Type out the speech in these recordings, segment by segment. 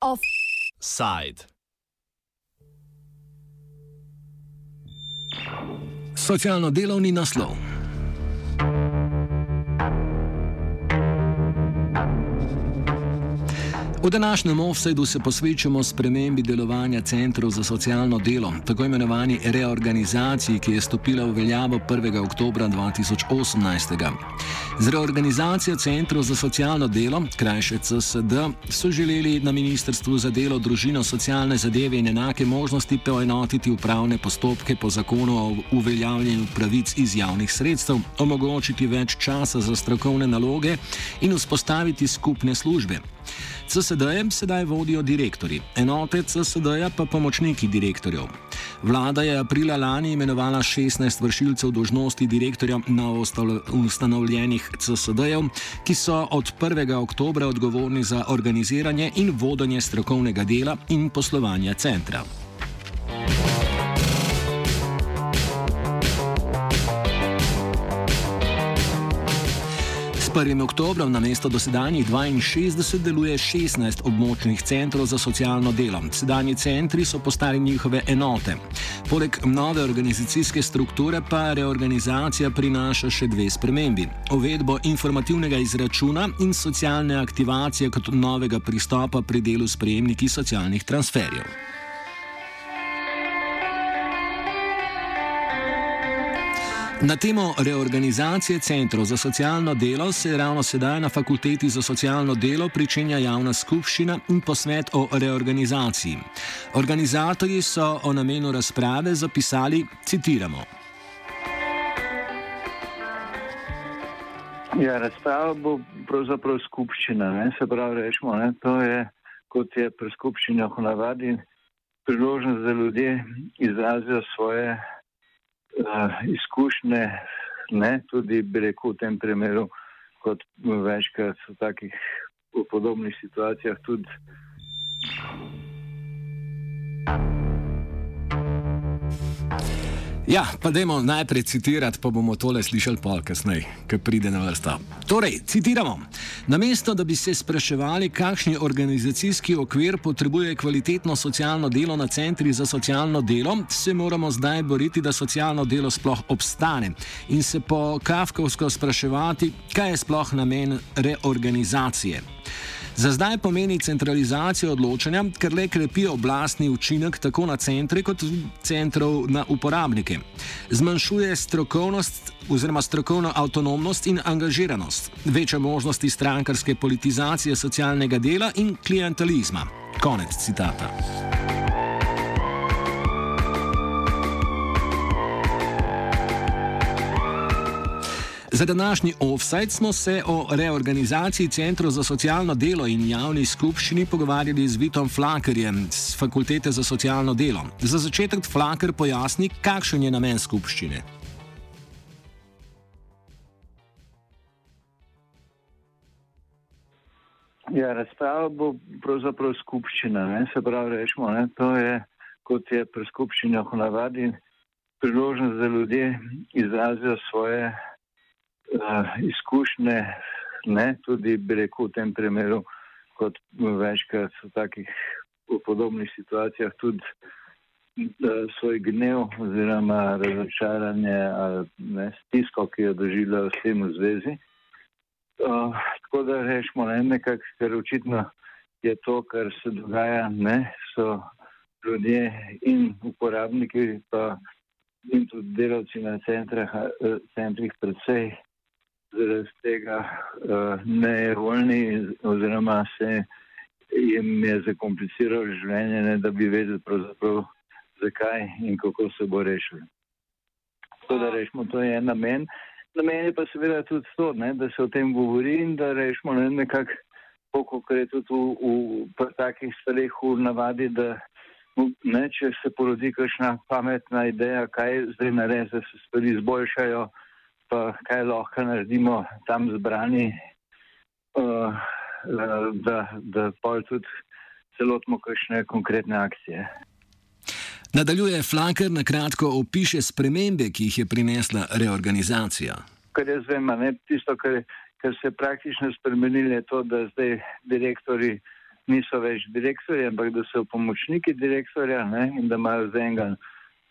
Offside. Socialno-delovni naslov. V današnjem offsetu se posvečamo spremembi delovanja centrov za socialno delo, tako imenovani reorganizaciji, ki je stopila v veljavo 1. oktober 2018. Z reorganizacijo centrov za socialno delo, krajše CSD, so želeli na Ministrstvu za delo, družino, socialne zadeve in enake možnosti poenotiti upravne postopke po zakonu o uveljavljanju pravic iz javnih sredstev, omogočiti več časa za strokovne naloge in vzpostaviti skupne službe. CSD-jem sedaj vodijo direktori, enote CSD-ja pa pomočniki direktorjev. Vlada je aprila lani imenovala 16 vršilcev dožnosti direktorja na ustanovljenih CSD-jev, ki so od 1. oktobra odgovorni za organiziranje in vodenje strokovnega dela in poslovanja centra. 1. oktobrom na mesto dosedanjih 62 deluje 16 območnih centrov za socialno delo. Sedanji centri so postali njihove enote. Poleg nove organizacijske strukture pa reorganizacija prinaša še dve spremembi: uvedbo informativnega izračuna in socialne aktivacije kot novega pristopa pri delu s prejemniki socialnih transferjev. Na temo reorganizacije centrov za socialno delo se ravno sedaj na Fakulteti za socialno delo pričenja javna skupščina in posvet o reorganizaciji. Organizatorji so o namenu razprave zapisali: citiramo. Ja, razprava bo pravzaprav skupščina. Ne? Se pravi, rečemo, ne? to je kot je pri skupščinah v navadi priložnost, da ljudje izrazijo svoje izkušnje, ne, tudi bi rekel v tem primeru, kot večkrat v takih v podobnih situacijah tudi. Ja, pa dajmo najprej citirati, pa bomo tole slišali pol kasneje, ki pride na vrsto. Torej, citiramo. Namesto, da bi se spraševali, kakšni organizacijski okvir potrebuje kvalitetno socialno delo na centri za socialno delo, se moramo zdaj boriti, da socialno delo sploh obstane in se po kafkovsko spraševati, kaj je sploh namen reorganizacije. Za zdaj pomeni centralizacijo odločanja, ker le krepi oblastni učinek tako na centre kot centrov na uporabnike. Zmanjšuje strokovnost oziroma strokovno avtonomnost in angažiranost, veča možnosti strankarske politizacije socialnega dela in klientelizma. Konec citata. Za današnji offside smo se o reorganizaciji Centrov za socialno delo in javni skupščini pogovarjali z Vitom Flakerjem z Fakultete za socialno delo. Za začetek Flaker pojasni, kakšen je namen skupščine. Ja, razprava bo pravzaprav skupščina. Ne? Se pravi, rečemo, ne? to je kot je pri skupščinah v navadi priložnost, da ljudje izrazijo svoje izkušnje, ne, tudi bi rekel v tem primeru, kot večkrat v takih v podobnih situacijah, tudi uh, svoj gnev oziroma razočaranje ali ne, stisko, ki jo doživljajo s tem v zvezi. Uh, tako da rečemo, ne, nekako, ker očitno je to, kar se dogaja, ne, so ljudje in uporabniki, pa in tudi delavci na centrih predvsej zaradi tega uh, nevoljni oziroma se jim je zakompliciralo življenje, ne, da bi vedeli pravzaprav zakaj in kako se bo rešilo. To, da rešimo, to je en namen. Namen je pa seveda tudi to, ne, da se o tem govori in da rešimo ne, nekako, kot je tudi v, v, v takih stvareh v navadi, da ne, če se porodi kakšna pametna ideja, kaj zdaj narediti, da se stvari izboljšajo pa kaj lahko naredimo tam zbrani, uh, da, da pa tudi celotno kakšne konkretne akcije. Nadaljuje Flaker na kratko opiše spremembe, ki jih je prinesla reorganizacija. Kar jaz vem, ne tisto, kar, kar se je praktično spremenilo, je to, da zdaj direktori niso več direktori, ampak da so pomočniki direktorja ne, in da imajo zdaj enega,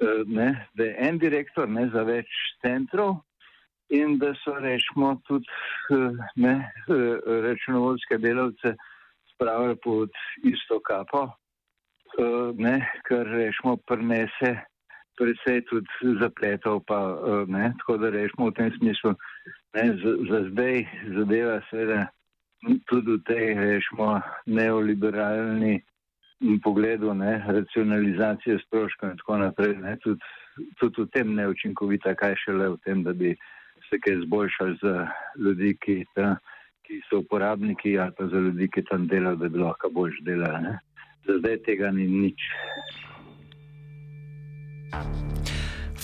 eh, ne, da je en direktor ne, za več centrov in da so rečemo tudi eh, ne, eh, računovodske delavce spravili pod isto kapo, ne, kar rečemo prinese predvsej tudi zapletov, pa ne, tako da rečemo v tem smislu, ne, za, za zdaj zadeva seveda tudi v tej, rečemo, neoliberalni pogledu, ne, racionalizacije stroškov in tako naprej, ne, tudi, tudi v tem neučinkovita, kaj šele v tem, da bi se kaj izboljšali za ljudi, ki, ta, ki so uporabniki ali pa za ljudi, ki tam delajo, da bi lahko boljš delali. Za zdaj tega ni nič.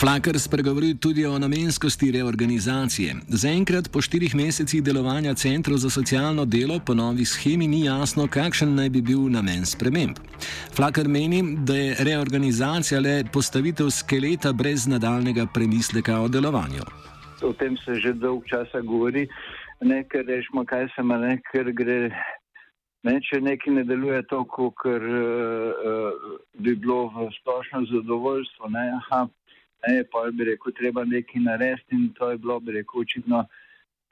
Flaker spregovori tudi o namenskosti reorganizacije. Zaenkrat po štirih mesecih delovanja centrov za socialno delo po novi schemi ni jasno, kakšen naj bi bil namen sprememb. Flaker meni, da je reorganizacija le postavitev skeleta brez nadaljnega premisleka o delovanju. O tem se že dolg časa govori, ne ker rečemo, kaj se ima, ne ker gre. Ne, če nekaj ne deluje tako, kot uh, bi bilo v splošno zadovoljstvo, ne, aha, ne, pa bi rekel, treba nekaj narediti in to je bilo, bi rekel, očitno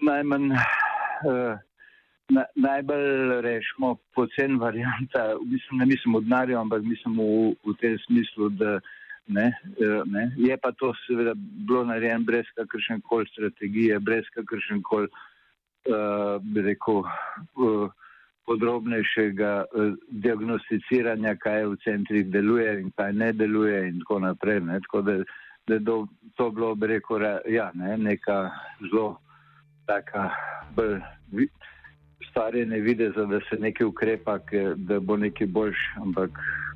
najmanj, uh, na, najbolj rešimo pocen varianta, mislim, ne mislim od narja, ampak mislim v, v tem smislu, da uh, ne, je pa to seveda bilo narejeno brez kakršne koli strategije, brez kakršne koli, uh, bi rekel, uh, podrobnejšega uh, diagnosticiranja, kaj v centrih deluje in kaj ne deluje in tako naprej. Ne, tako da, da je do, to bilo, bi rekel, ja, ne, neka zelo taka bolj stvarjene videza, da se nekaj ukrepa, da bo nekaj boljš, ampak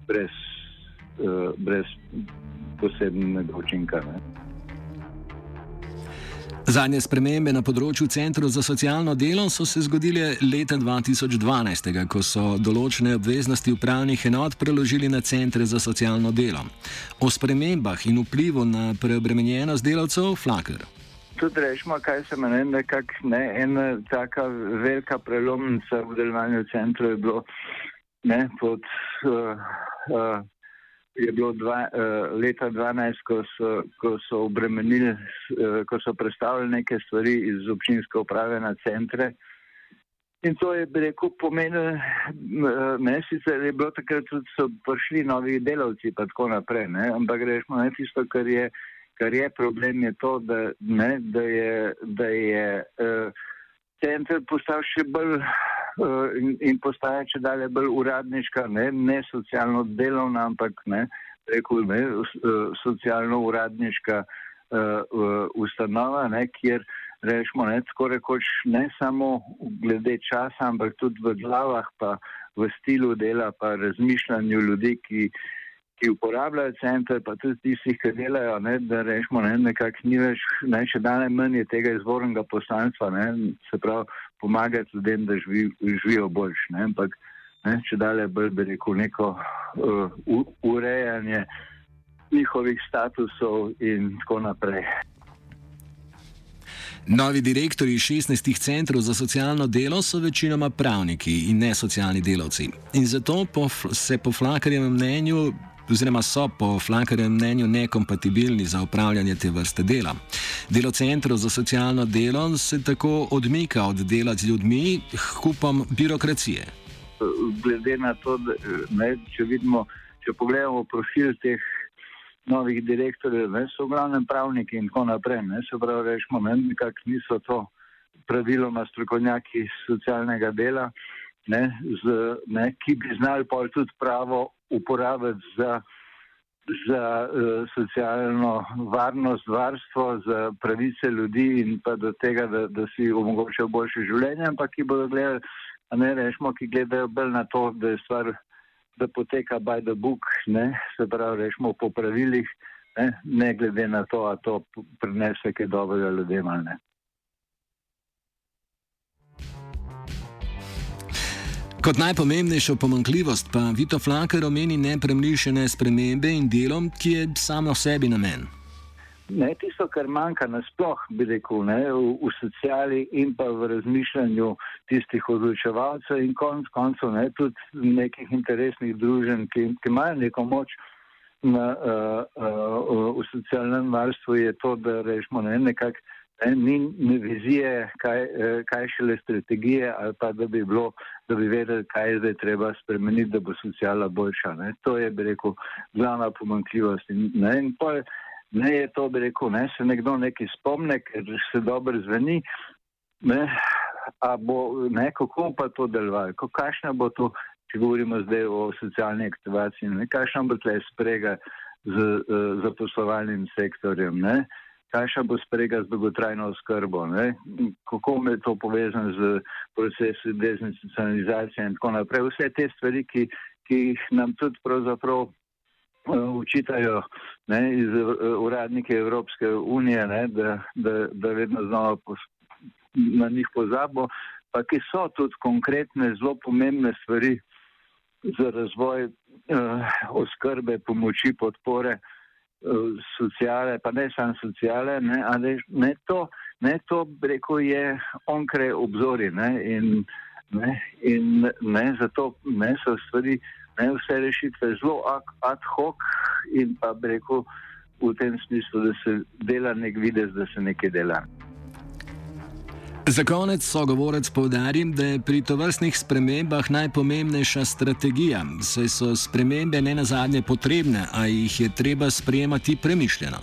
brez, brez posebnega učinka. Ne. Zadnje spremembe na področju centrov za socialno delo so se zgodile leta 2012, ko so določene obveznosti upravnih enot preložili na centre za socialno delo. O spremembah in vplivu na preobremenjenost delavcev Flaker. Tudi rečemo, kaj se meni, da je ena taka velika prelomnica v delovanju centrov je bilo ne, pod. Uh, uh, je bilo dva, uh, leta 2012, ko so, ko so obremenili, uh, ko so predstavili neke stvari iz občinske uprave na centre. In to je, bi rekel, pomenilo, ne sicer je bilo takrat, da so prišli novi delavci, pa tako naprej, ne? ampak rečemo, ne tisto, kar je, kar je problem, je to, da, ne, da je, da je uh, center postal še bolj in, in postaja če dalje bolj uradniška, ne, ne socialno delovna, ampak ne, rekel, ne, uh, socialno uradniška uh, uh, ustanova, ne, kjer rečemo, ne, tako rekoč ne samo glede časa, ampak tudi v glavah, pa v stilu dela, pa razmišljanju ljudi, ki ki uporabljajo center, pa tudi tistih, ki delajo, ne, da rečemo, ne, nekako ni več, ne, še danes manj je tega izvornega poslanstva, ne, se pravi, pomagati ljudem, da živi, živijo boljš, ne, ampak ne, če dalje bolj bi rekel neko uh, urejanje njihovih statusov in tako naprej. Novi direktori 16 centrov za socialno delo so večinoma pravniki in ne socialni delavci. In zato po, se po flakarjevem mnenju oziroma so po Flankerjem mnenju nekompatibilni za upravljanje te vrste dela. Delo centrov za socialno delo se tako odmika od dela z ljudmi, kupom birokracije. Glede na to, da ne, če vidimo, če pogledamo profil teh novih direktorjev, ne, so v glavnem pravniki in tako naprej. Ne, se pravi, rečemo, ne, nekako niso to praviloma strokovnjaki socialnega dela, ne, z, ne, ki bi znali pa tudi pravo uporabiti za, za uh, socialno varnost, varstvo, za pravice ljudi in pa do tega, da, da si omogočajo boljše življenje, ampak ki bodo gledali, a ne rečemo, ki gledajo bolj na to, da je stvar, da poteka by the book, ne, se pravi, rečemo po pravilih, ne, ne glede na to, a to prinese kaj dobrega ljudem ali ne. Kot najpomembnejšo pomankljivost pa Vito Flaker omeni nepremišljene spremembe in delom, ki je samo sebi namen. Ne, tisto, kar manjka nasploh, bi rekel, ne, v, v sociali in pa v razmišljanju tistih odločevalcev in konc koncev ne, tudi nekih interesnih družen, ki, ki imajo neko moč na, uh, uh, v socialnem varstvu, je to, da rečemo ne, nekako ni, ni vizije, kaj, eh, kaj šele strategije, ali pa da bi, bilo, da bi vedeli, kaj je zdaj treba spremeniti, da bo sociala boljša. Ne. To je, bi rekel, glavna pomankljivost. Ne, in pol, ne je to, bi rekel, ne, se nekdo nekaj spomne, ker se dobro zveni, ne, a bo, ne, kako pa to delovalo, kakšna bo to, če govorimo zdaj o socialni aktivaciji, ne, kakšna bo tle sprega z uh, zaposlovalnim sektorjem. Ne kakšna bo sprega z dolgotrajno oskrbo, ne? kako je to povezano z procesi dezinstitucionalizacije in tako naprej. Vse te stvari, ki, ki jih nam tudi pravzaprav učitajo ne, iz uh, uradnike Evropske unije, ne, da, da, da vedno znova pos, na njih pozabo, pa ki so tudi konkretne, zelo pomembne stvari za razvoj uh, oskrbe, pomoči, podpore sociale, pa ne samo sociale, ne, ali ne to, ne to, reko je onkraj obzori, ne, in, ne, in ne, zato ne so stvari, ne, vse rešitve zelo ad hoc in pa reko v tem smislu, da se dela nek videz, da se nekaj dela. Za konec sogovorec povdarim, da je pri tovrstnih spremembah najpomembnejša strategija, saj so spremembe ne nazadnje potrebne, a jih je treba sprejemati premišljeno.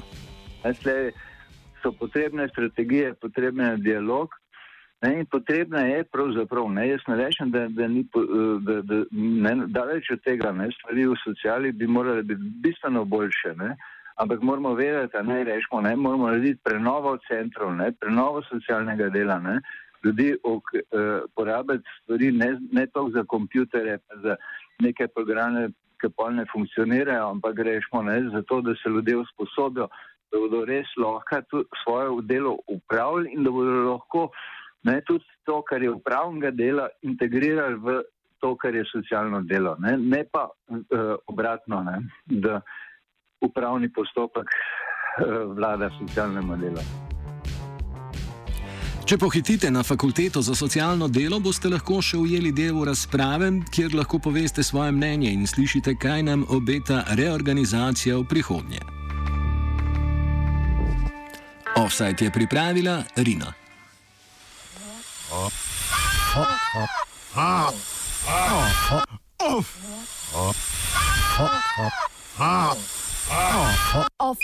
Zdaj, so potrebne strategije, potrebne dialog. Ne, in potrebna je pravzaprav, ne, jaz ne rečem, da, da ni, da, da, ne, daleč od tega, ne, stvari v sociali bi morale biti bistveno boljše. Ne ampak moramo vedeti, ne rečemo, ne moramo narediti prenovo centrov, ne, prenovo socialnega dela, ne, ljudi ok, uh, porabiti stvari ne, ne toliko za kompjutere, za neke programe, ki pa ne funkcionirajo, ampak rečemo ne, za to, da se ljudje usposobijo, da bodo res lahko svoje delo upravljali in da bodo lahko ne, tudi to, kar je upravnega dela, integrirali v to, kar je socialno delo, ne, ne pa uh, obratno. Ne, da, upravni postopek eh, vlada socialnemu delu. Če pohitite na fakulteto za socialno delo, boste lahko še ujeli del razprave, kjer lahko poveste svoje mnenje in slišite, kaj nam obeta reorganizacija v prihodnje. Offside je pripravila Rina. Offside.